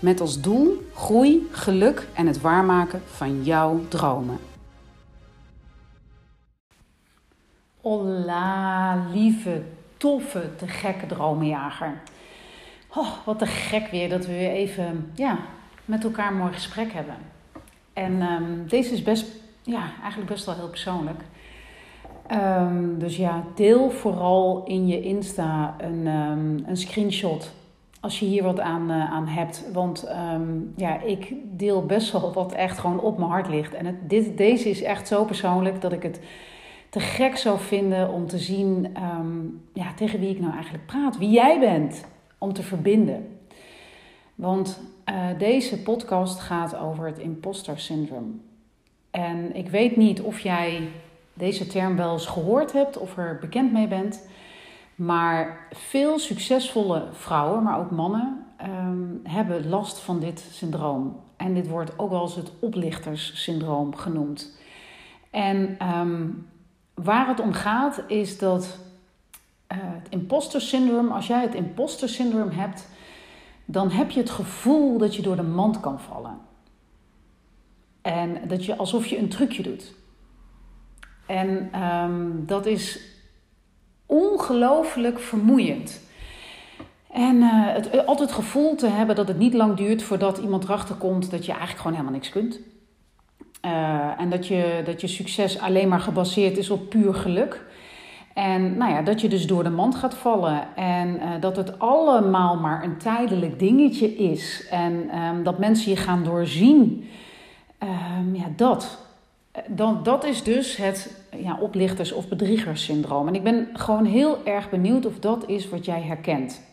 Met als doel groei, geluk en het waarmaken van jouw dromen. Hola, lieve, toffe, te gekke dromenjager. Oh, wat te gek weer dat we weer even ja, met elkaar een mooi gesprek hebben. En um, deze is best, ja, eigenlijk best wel heel persoonlijk. Um, dus ja, deel vooral in je Insta een, um, een screenshot als je hier wat aan, uh, aan hebt. Want um, ja, ik deel best wel wat echt gewoon op mijn hart ligt. En dit, deze is echt zo persoonlijk dat ik het te gek zou vinden om te zien ja, tegen wie ik nou eigenlijk praat. Wie jij bent, om te verbinden. Want uh, deze podcast gaat over het imposter syndroom. En ik weet niet of jij deze term wel eens gehoord hebt of er bekend mee bent. Maar veel succesvolle vrouwen, maar ook mannen, um, hebben last van dit syndroom. En dit wordt ook wel eens het oplichterssyndroom genoemd. En um, waar het om gaat is dat uh, het imposter syndroom, als jij het imposter syndroom hebt, dan heb je het gevoel dat je door de mand kan vallen. En dat je alsof je een trucje doet. En um, dat is ongelooflijk vermoeiend. En uh, het, altijd het gevoel te hebben dat het niet lang duurt voordat iemand erachter komt dat je eigenlijk gewoon helemaal niks kunt. Uh, en dat je, dat je succes alleen maar gebaseerd is op puur geluk. En nou ja, dat je dus door de mand gaat vallen. En dat het allemaal maar een tijdelijk dingetje is. En um, dat mensen je gaan doorzien. Um, ja, dat. Dan, dat is dus het ja, oplichters- of bedriegerssyndroom. En ik ben gewoon heel erg benieuwd of dat is wat jij herkent.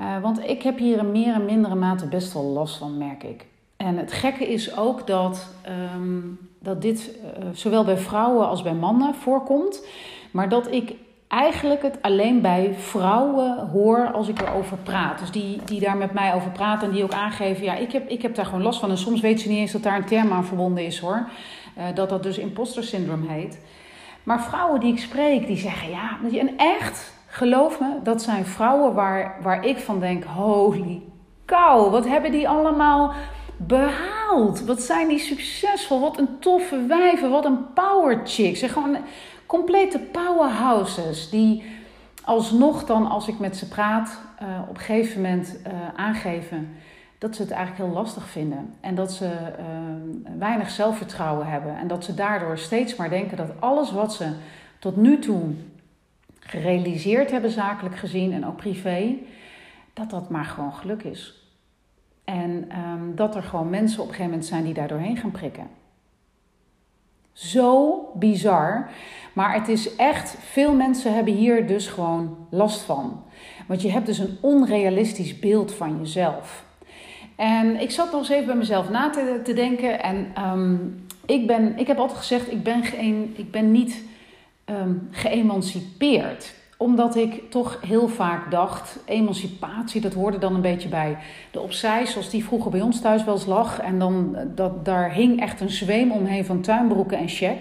Uh, want ik heb hier in meer en mindere mate best wel last van, merk ik. En het gekke is ook dat, um, dat dit uh, zowel bij vrouwen als bij mannen voorkomt. Maar dat ik eigenlijk het alleen bij vrouwen hoor als ik erover praat. Dus die, die daar met mij over praten en die ook aangeven: ja, ik heb, ik heb daar gewoon last van. En soms weten ze niet eens dat daar een term aan verbonden is hoor. Uh, dat dat dus imposter syndroom heet. Maar vrouwen die ik spreek, die zeggen ja, en echt, geloof me, dat zijn vrouwen waar, waar ik van denk: holy cow, wat hebben die allemaal behaald? Wat zijn die succesvol? Wat een toffe wijven, wat een power chicks. Zeg gewoon complete powerhouses die alsnog dan, als ik met ze praat, uh, op een gegeven moment uh, aangeven dat ze het eigenlijk heel lastig vinden. En dat ze uh, weinig zelfvertrouwen hebben. En dat ze daardoor steeds maar denken dat alles wat ze tot nu toe gerealiseerd hebben, zakelijk gezien en ook privé, dat dat maar gewoon geluk is. En um, dat er gewoon mensen op een gegeven moment zijn die daar doorheen gaan prikken. Zo bizar. Maar het is echt, veel mensen hebben hier dus gewoon last van. Want je hebt dus een onrealistisch beeld van jezelf. En ik zat nog eens even bij mezelf na te, denken. En um, ik, ben, ik heb altijd gezegd, ik ben, geen, ik ben niet um, geëmancipeerd omdat ik toch heel vaak dacht, emancipatie, dat hoorde dan een beetje bij de opzij, zoals die vroeger bij ons thuis wel eens lag. En dan, dat, daar hing echt een zweem omheen van tuinbroeken en check.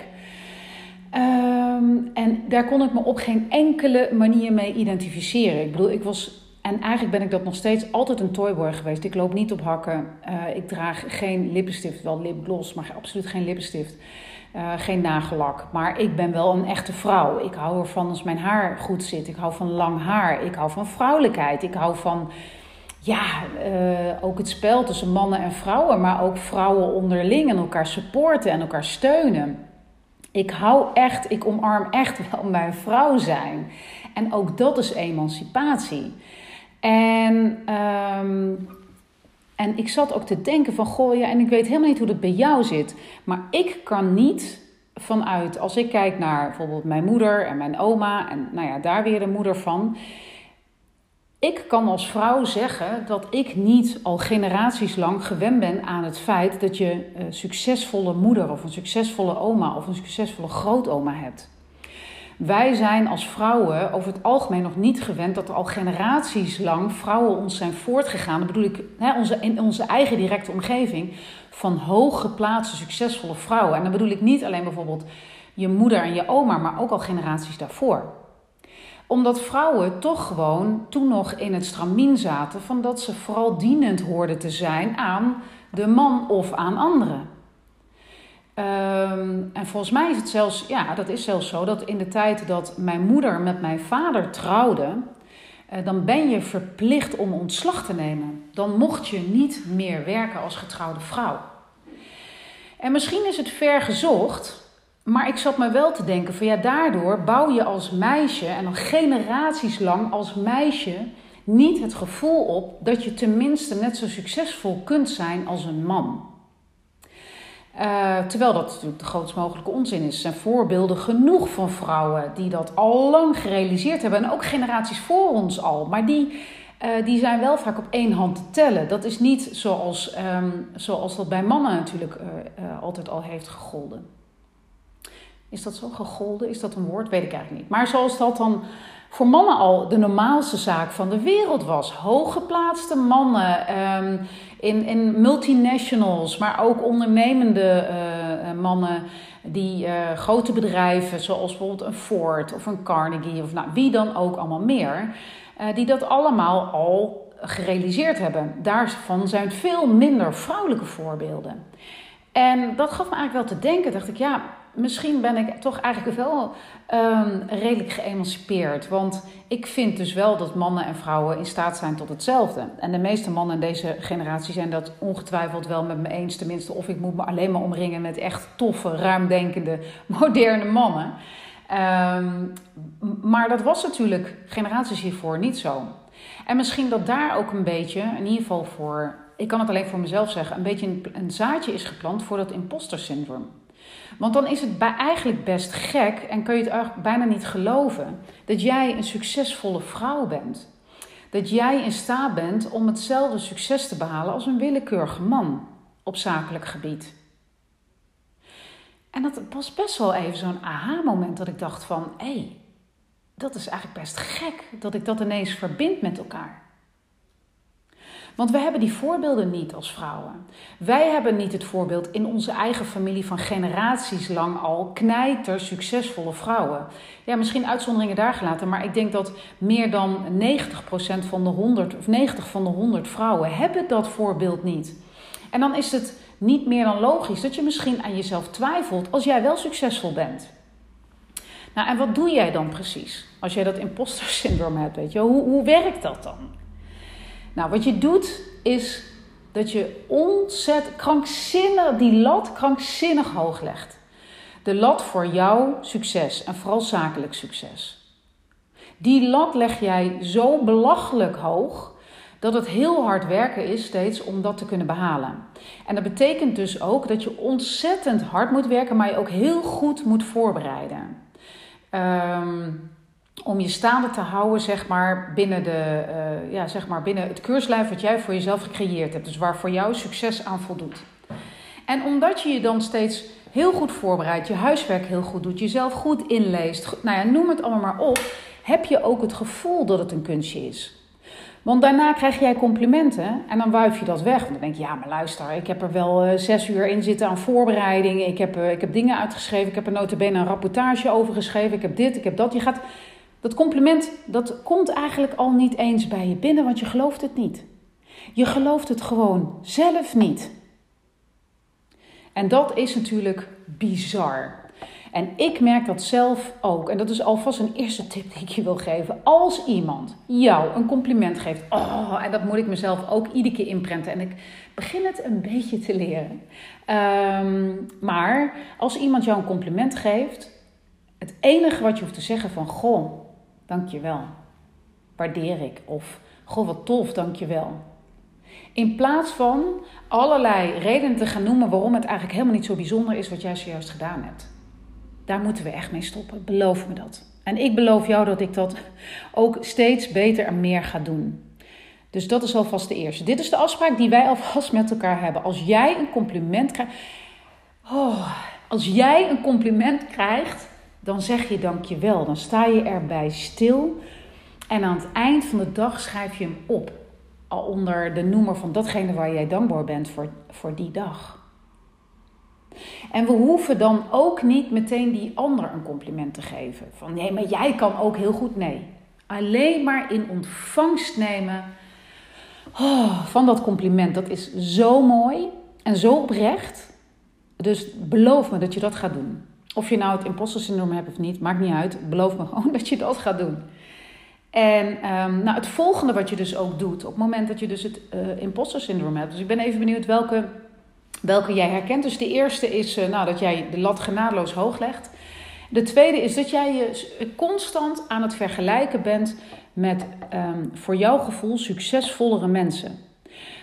Um, en daar kon ik me op geen enkele manier mee identificeren. Ik bedoel, ik was, en eigenlijk ben ik dat nog steeds, altijd een toyboy geweest. Ik loop niet op hakken, uh, ik draag geen lippenstift, wel lipgloss, maar absoluut geen lippenstift. Uh, geen nagellak. Maar ik ben wel een echte vrouw. Ik hou ervan als mijn haar goed zit. Ik hou van lang haar. Ik hou van vrouwelijkheid. Ik hou van, ja, uh, ook het spel tussen mannen en vrouwen. Maar ook vrouwen onderling en elkaar supporten en elkaar steunen. Ik hou echt, ik omarm echt wel mijn vrouw zijn. En ook dat is emancipatie. En... Um, en ik zat ook te denken van, goh, ja, en ik weet helemaal niet hoe dat bij jou zit. Maar ik kan niet vanuit, als ik kijk naar bijvoorbeeld mijn moeder en mijn oma, en nou ja, daar weer de moeder van. ik kan als vrouw zeggen dat ik niet al generaties lang gewend ben aan het feit dat je een succesvolle moeder of een succesvolle oma of een succesvolle grootoma hebt. Wij zijn als vrouwen over het algemeen nog niet gewend dat er al generaties lang vrouwen ons zijn voortgegaan. Dat bedoel ik hè, onze, in onze eigen directe omgeving van hooggeplaatste succesvolle vrouwen. En dan bedoel ik niet alleen bijvoorbeeld je moeder en je oma, maar ook al generaties daarvoor omdat vrouwen toch gewoon toen nog in het stramien zaten van dat ze vooral dienend hoorden te zijn aan de man of aan anderen. Um, en volgens mij is het zelfs, ja, dat is zelfs zo dat in de tijd dat mijn moeder met mijn vader trouwde, uh, dan ben je verplicht om ontslag te nemen. Dan mocht je niet meer werken als getrouwde vrouw. En misschien is het ver gezocht, maar ik zat me wel te denken van ja, daardoor bouw je als meisje en al generaties lang als meisje niet het gevoel op dat je tenminste net zo succesvol kunt zijn als een man. Uh, terwijl dat natuurlijk de grootst mogelijke onzin is. Er zijn voorbeelden genoeg van vrouwen die dat al lang gerealiseerd hebben. En ook generaties voor ons al. Maar die, uh, die zijn wel vaak op één hand te tellen. Dat is niet zoals, um, zoals dat bij mannen natuurlijk uh, altijd al heeft gegolden. Is dat zo gegolden? Is dat een woord? Weet ik eigenlijk niet. Maar zoals dat dan voor mannen al de normaalste zaak van de wereld was. Hooggeplaatste mannen um, in, in multinationals, maar ook ondernemende uh, mannen die uh, grote bedrijven, zoals bijvoorbeeld een Ford of een Carnegie of nou, wie dan ook allemaal meer, die dat allemaal al gerealiseerd hebben. Daarvan zijn veel minder vrouwelijke voorbeelden. En dat gaf me eigenlijk wel te denken. Dacht ik, ja, misschien ben ik toch eigenlijk wel um, redelijk geëmancipeerd. Want ik vind dus wel dat mannen en vrouwen in staat zijn tot hetzelfde. En de meeste mannen in deze generatie zijn dat ongetwijfeld wel met me eens. Tenminste, of ik moet me alleen maar omringen met echt toffe, ruimdenkende, moderne mannen. Um, maar dat was natuurlijk generaties hiervoor niet zo. En misschien dat daar ook een beetje, in ieder geval voor, ik kan het alleen voor mezelf zeggen, een beetje een, een zaadje is geplant voor dat imposter syndroom. Want dan is het eigenlijk best gek en kun je het bijna niet geloven dat jij een succesvolle vrouw bent. Dat jij in staat bent om hetzelfde succes te behalen als een willekeurige man op zakelijk gebied. En dat was best wel even zo'n aha-moment dat ik dacht van, hé, hey, dat is eigenlijk best gek dat ik dat ineens verbind met elkaar. Want we hebben die voorbeelden niet als vrouwen. Wij hebben niet het voorbeeld in onze eigen familie van generaties lang al knijter succesvolle vrouwen. Ja, misschien uitzonderingen daar gelaten, maar ik denk dat meer dan 90% van de 100 of 90 van de 100 vrouwen hebben dat voorbeeld niet. En dan is het niet meer dan logisch dat je misschien aan jezelf twijfelt als jij wel succesvol bent. Nou, en wat doe jij dan precies als jij dat imposter syndroom hebt? Weet je? Hoe, hoe werkt dat dan? Nou, wat je doet is dat je ontzettend krankzinnig, die lat krankzinnig hoog legt. De lat voor jouw succes en vooral zakelijk succes. Die lat leg jij zo belachelijk hoog dat het heel hard werken is steeds om dat te kunnen behalen. En dat betekent dus ook dat je ontzettend hard moet werken, maar je ook heel goed moet voorbereiden. Um, om je staande te houden, zeg maar, binnen, de, uh, ja, zeg maar, binnen het keurslijf wat jij voor jezelf gecreëerd hebt. Dus waar voor jou succes aan voldoet. En omdat je je dan steeds heel goed voorbereidt, je huiswerk heel goed doet, jezelf goed inleest, nou ja, noem het allemaal maar op, heb je ook het gevoel dat het een kunstje is. Want daarna krijg jij complimenten en dan wuif je dat weg. Want dan denk je, ja, maar luister, ik heb er wel uh, zes uur in zitten aan voorbereiding. Ik heb, uh, ik heb dingen uitgeschreven, ik heb er notabene een rapportage over geschreven. Ik heb dit, ik heb dat. Je gaat dat compliment, dat komt eigenlijk al niet eens bij je binnen, want je gelooft het niet. Je gelooft het gewoon zelf niet. En dat is natuurlijk bizar. En ik merk dat zelf ook. En dat is alvast een eerste tip die ik je wil geven. Als iemand jou een compliment geeft. Oh, en dat moet ik mezelf ook iedere keer inprenten. En ik begin het een beetje te leren. Um, maar als iemand jou een compliment geeft. Het enige wat je hoeft te zeggen van... Goh, dankjewel. Waardeer ik. Of, goh, wat tof, dankjewel. In plaats van allerlei redenen te gaan noemen waarom het eigenlijk helemaal niet zo bijzonder is wat jij zojuist gedaan hebt. Daar moeten we echt mee stoppen. Beloof me dat. En ik beloof jou dat ik dat ook steeds beter en meer ga doen. Dus dat is alvast de eerste. Dit is de afspraak die wij alvast met elkaar hebben. Als jij een compliment krijgt. Oh, als jij een compliment krijgt, dan zeg je dankjewel. Dan sta je erbij stil. En aan het eind van de dag schrijf je hem op. Al onder de noemer van datgene waar jij dankbaar bent voor, voor die dag. En we hoeven dan ook niet meteen die ander een compliment te geven. Van nee, maar jij kan ook heel goed. Nee. Alleen maar in ontvangst nemen oh, van dat compliment. Dat is zo mooi en zo oprecht. Dus beloof me dat je dat gaat doen. Of je nou het imposter syndroom hebt of niet, maakt niet uit. Beloof me gewoon dat je dat gaat doen. En um, nou, het volgende wat je dus ook doet, op het moment dat je dus het uh, imposter syndroom hebt. Dus ik ben even benieuwd welke, welke jij herkent. Dus de eerste is uh, nou, dat jij de lat genadeloos hoog legt. De tweede is dat jij je constant aan het vergelijken bent met um, voor jouw gevoel succesvollere mensen.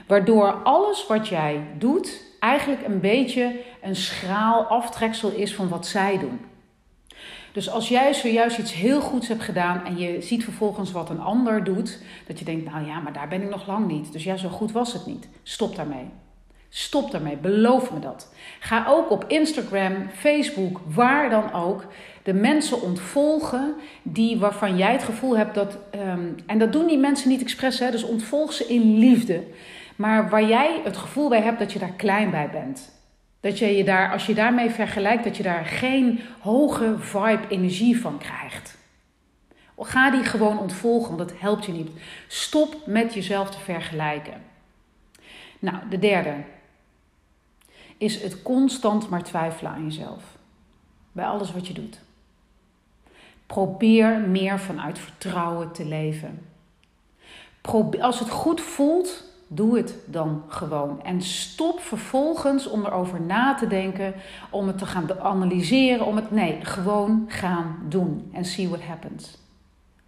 Waardoor alles wat jij doet eigenlijk een beetje een schraal aftreksel is van wat zij doen. Dus als jij zojuist iets heel goeds hebt gedaan en je ziet vervolgens wat een ander doet, dat je denkt, nou ja, maar daar ben ik nog lang niet. Dus ja, zo goed was het niet. Stop daarmee. Stop daarmee, beloof me dat. Ga ook op Instagram, Facebook, waar dan ook, de mensen ontvolgen die, waarvan jij het gevoel hebt dat. Um, en dat doen die mensen niet expres, hè, dus ontvolg ze in liefde. Maar waar jij het gevoel bij hebt dat je daar klein bij bent. Dat je je daar, als je daarmee vergelijkt, dat je daar geen hoge vibe energie van krijgt. Ga die gewoon ontvolgen, want dat helpt je niet. Stop met jezelf te vergelijken. Nou, de derde is het constant maar twijfelen aan jezelf. Bij alles wat je doet. Probeer meer vanuit vertrouwen te leven. Probeer, als het goed voelt, Doe het dan gewoon. En stop vervolgens om erover na te denken, om het te gaan analyseren, om het. Nee, gewoon gaan doen. En see what happens.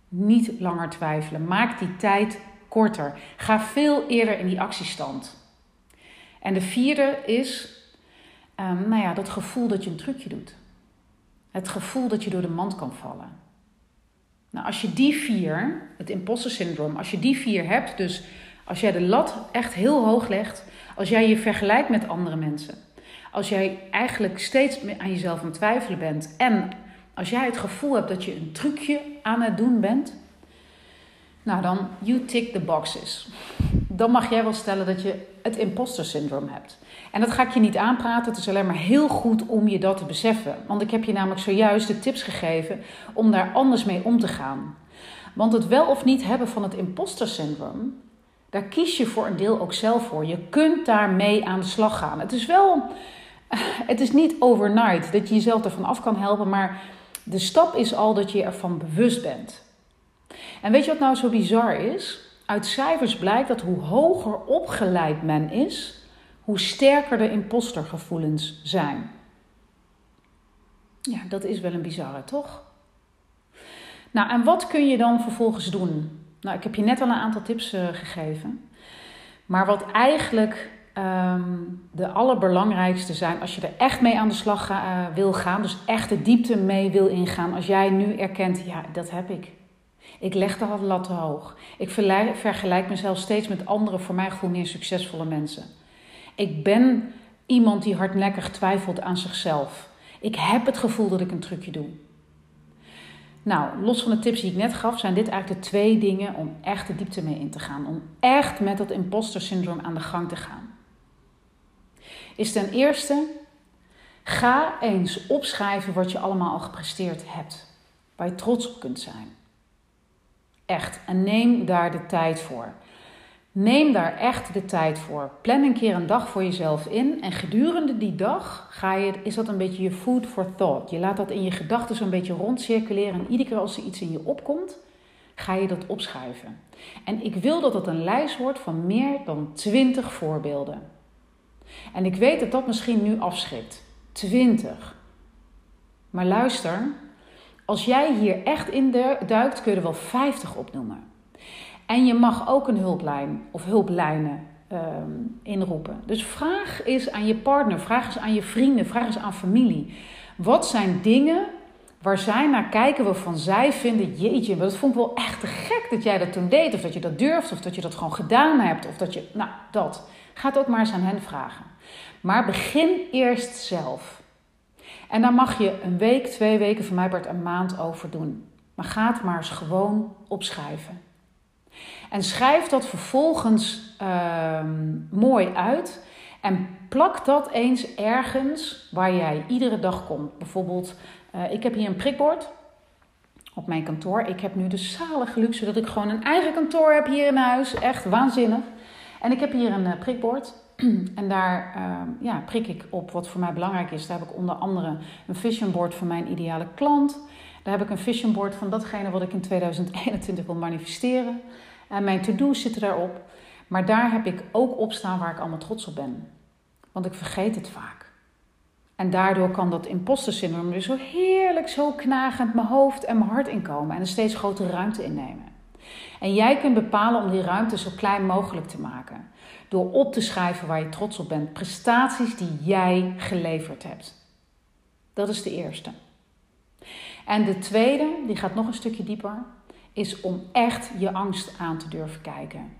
Niet langer twijfelen. Maak die tijd korter. Ga veel eerder in die actiestand. En de vierde is, um, nou ja, dat gevoel dat je een trucje doet. Het gevoel dat je door de mand kan vallen. Nou, als je die vier, het imposter syndroom, als je die vier hebt, dus als jij de lat echt heel hoog legt, als jij je vergelijkt met andere mensen, als jij eigenlijk steeds aan jezelf aan het twijfelen bent en als jij het gevoel hebt dat je een trucje aan het doen bent, nou dan, you tick the boxes. Dan mag jij wel stellen dat je het imposter syndroom hebt. En dat ga ik je niet aanpraten, het is alleen maar heel goed om je dat te beseffen. Want ik heb je namelijk zojuist de tips gegeven om daar anders mee om te gaan. Want het wel of niet hebben van het imposter syndroom daar kies je voor een deel ook zelf voor. Je kunt daarmee aan de slag gaan. Het is wel, het is niet overnight dat je jezelf ervan af kan helpen, maar de stap is al dat je ervan bewust bent. En weet je wat nou zo bizar is? Uit cijfers blijkt dat hoe hoger opgeleid men is, hoe sterker de impostergevoelens zijn. Ja, dat is wel een bizarre, toch? Nou, en wat kun je dan vervolgens doen? Nou, ik heb je net al een aantal tips uh, gegeven. Maar wat eigenlijk um, de allerbelangrijkste zijn, als je er echt mee aan de slag uh, wil gaan, dus echt de diepte mee wil ingaan, als jij nu erkent, ja, dat heb ik. Ik leg de lat te hoog. Ik vergelijk mezelf steeds met andere, voor mij gevoel meer succesvolle mensen. Ik ben iemand die hardnekkig twijfelt aan zichzelf. Ik heb het gevoel dat ik een trucje doe. Nou, los van de tips die ik net gaf, zijn dit eigenlijk de twee dingen om echt de diepte mee in te gaan. Om echt met dat imposter syndroom aan de gang te gaan. Is ten eerste, ga eens opschrijven wat je allemaal al gepresteerd hebt. Waar je trots op kunt zijn. Echt. En neem daar de tijd voor. Neem daar echt de tijd voor. Plan een keer een dag voor jezelf in. En gedurende die dag ga je, is dat een beetje je food for thought. Je laat dat in je gedachten zo'n beetje rondcirculeren. En iedere keer als er iets in je opkomt, ga je dat opschrijven. En ik wil dat het een lijst wordt van meer dan 20 voorbeelden. En ik weet dat dat misschien nu afschrikt. 20. Maar luister, als jij hier echt in duikt, kun je er wel 50 opnoemen. En je mag ook een hulplijn of hulplijnen um, inroepen. Dus vraag eens aan je partner, vraag eens aan je vrienden, vraag eens aan familie. Wat zijn dingen waar zij naar kijken waarvan zij vinden, jeetje, dat vond ik wel echt te gek dat jij dat toen deed. Of dat je dat durft, of dat je dat gewoon gedaan hebt. Of dat je, nou, dat. Ga het ook maar eens aan hen vragen. Maar begin eerst zelf. En daar mag je een week, twee weken, van mij part een maand over doen. Maar ga het maar eens gewoon opschrijven. En schrijf dat vervolgens ehm, mooi uit. En plak dat eens ergens waar jij iedere dag komt. Bijvoorbeeld, uh, ik heb hier een prikbord op mijn kantoor. Ik heb nu de zalige luxe dat ik gewoon een eigen kantoor heb hier in huis. Echt waanzinnig. En ik heb hier een uh, prikbord. En daar uh, ja, prik ik op wat voor mij belangrijk is. Daar heb ik onder andere een vision board van mijn ideale klant. Daar heb ik een vision board van datgene wat ik in 2021 wil manifesteren. En mijn to-do's zitten daarop. Maar daar heb ik ook op staan waar ik allemaal trots op ben. Want ik vergeet het vaak. En daardoor kan dat imposter syndroom weer zo heerlijk, zo knagend mijn hoofd en mijn hart inkomen. En een steeds grotere ruimte innemen. En jij kunt bepalen om die ruimte zo klein mogelijk te maken. Door op te schrijven waar je trots op bent. Prestaties die jij geleverd hebt. Dat is de eerste. En de tweede, die gaat nog een stukje dieper, is om echt je angst aan te durven kijken.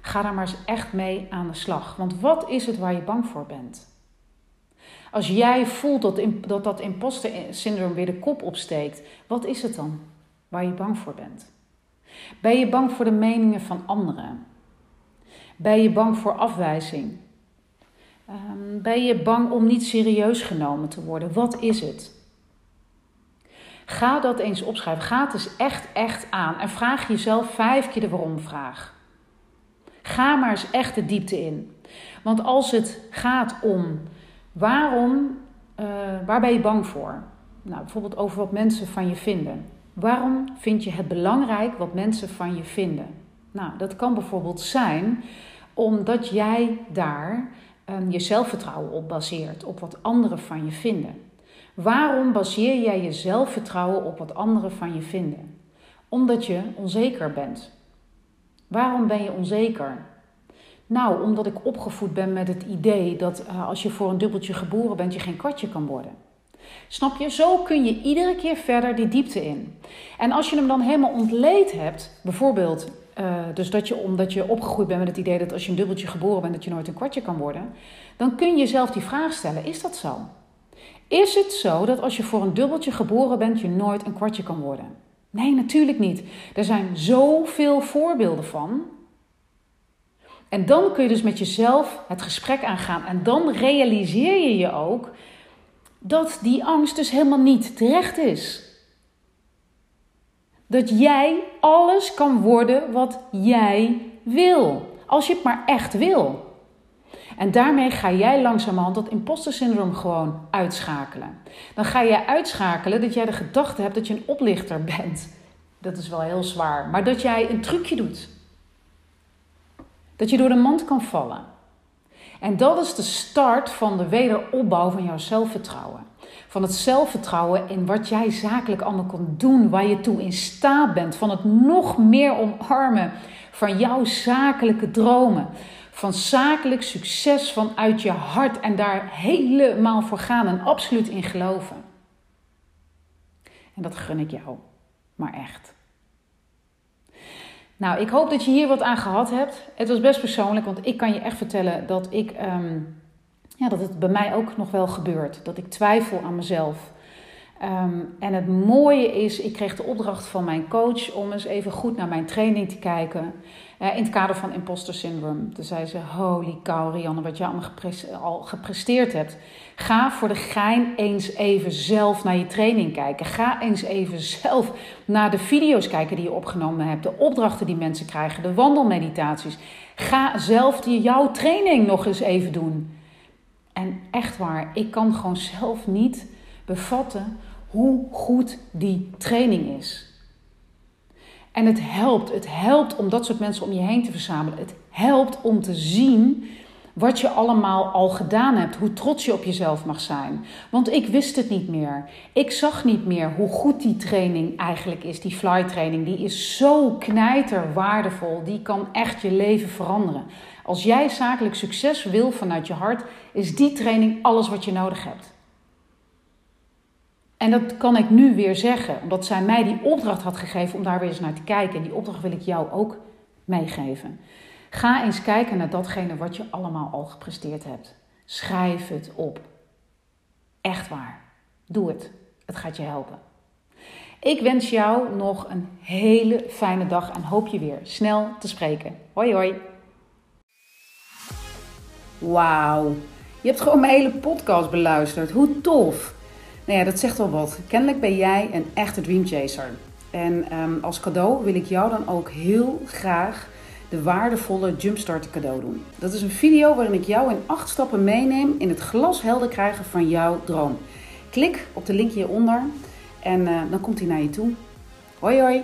Ga daar maar eens echt mee aan de slag. Want wat is het waar je bang voor bent? Als jij voelt dat dat, dat imposter syndroom weer de kop opsteekt, wat is het dan waar je bang voor bent? Ben je bang voor de meningen van anderen? Ben je bang voor afwijzing? Um, ben je bang om niet serieus genomen te worden? Wat is het? Ga dat eens opschrijven. Ga het eens echt, echt aan. En vraag jezelf vijf keer de waarom-vraag. Ga maar eens echt de diepte in. Want als het gaat om waarom, uh, waar ben je bang voor? Nou, bijvoorbeeld over wat mensen van je vinden. Waarom vind je het belangrijk wat mensen van je vinden? Nou, dat kan bijvoorbeeld zijn omdat jij daar um, je zelfvertrouwen op baseert, op wat anderen van je vinden. Waarom baseer jij je zelfvertrouwen op wat anderen van je vinden? Omdat je onzeker bent. Waarom ben je onzeker? Nou, omdat ik opgevoed ben met het idee dat uh, als je voor een dubbeltje geboren bent, je geen kwartje kan worden. Snap je? Zo kun je iedere keer verder die diepte in. En als je hem dan helemaal ontleed hebt, bijvoorbeeld, uh, dus dat je omdat je opgegroeid bent met het idee dat als je een dubbeltje geboren bent, dat je nooit een kwartje kan worden, dan kun je jezelf die vraag stellen: is dat zo? Is het zo dat als je voor een dubbeltje geboren bent, je nooit een kwartje kan worden? Nee, natuurlijk niet. Er zijn zoveel voorbeelden van. En dan kun je dus met jezelf het gesprek aangaan. En dan realiseer je je ook dat die angst dus helemaal niet terecht is. Dat jij alles kan worden wat jij wil. Als je het maar echt wil. En daarmee ga jij langzamerhand dat imposter syndroom gewoon uitschakelen. Dan ga je uitschakelen dat jij de gedachte hebt dat je een oplichter bent. Dat is wel heel zwaar. Maar dat jij een trucje doet. Dat je door de mand kan vallen. En dat is de start van de wederopbouw van jouw zelfvertrouwen. Van het zelfvertrouwen in wat jij zakelijk allemaal kan doen, waar je toe in staat bent. Van het nog meer omarmen van jouw zakelijke dromen. Van zakelijk succes vanuit je hart en daar helemaal voor gaan en absoluut in geloven. En dat gun ik jou, maar echt. Nou, ik hoop dat je hier wat aan gehad hebt. Het was best persoonlijk, want ik kan je echt vertellen dat ik, um, ja, dat het bij mij ook nog wel gebeurt. Dat ik twijfel aan mezelf. Um, en het mooie is, ik kreeg de opdracht van mijn coach om eens even goed naar mijn training te kijken. Uh, in het kader van imposter syndrome. Toen zei ze: Holy cow, Rianne, wat je allemaal al gepresteerd hebt. Ga voor de gein eens even zelf naar je training kijken. Ga eens even zelf naar de video's kijken die je opgenomen hebt. De opdrachten die mensen krijgen, de wandelmeditaties. Ga zelf die, jouw training nog eens even doen. En echt waar, ik kan gewoon zelf niet bevatten hoe goed die training is. En het helpt. Het helpt om dat soort mensen om je heen te verzamelen. Het helpt om te zien wat je allemaal al gedaan hebt. Hoe trots je op jezelf mag zijn. Want ik wist het niet meer. Ik zag niet meer hoe goed die training eigenlijk is. Die fly training. Die is zo knijter waardevol. Die kan echt je leven veranderen. Als jij zakelijk succes wil vanuit je hart, is die training alles wat je nodig hebt. En dat kan ik nu weer zeggen, omdat zij mij die opdracht had gegeven om daar weer eens naar te kijken. En die opdracht wil ik jou ook meegeven. Ga eens kijken naar datgene wat je allemaal al gepresteerd hebt. Schrijf het op. Echt waar. Doe het. Het gaat je helpen. Ik wens jou nog een hele fijne dag en hoop je weer snel te spreken. Hoi hoi. Wauw. Je hebt gewoon mijn hele podcast beluisterd. Hoe tof. Nou ja, dat zegt wel wat. Kennelijk ben jij een echte dreamchaser. En um, als cadeau wil ik jou dan ook heel graag de waardevolle Jumpstart cadeau doen. Dat is een video waarin ik jou in acht stappen meeneem in het glashelder krijgen van jouw droom. Klik op de link hieronder en uh, dan komt hij naar je toe. Hoi hoi!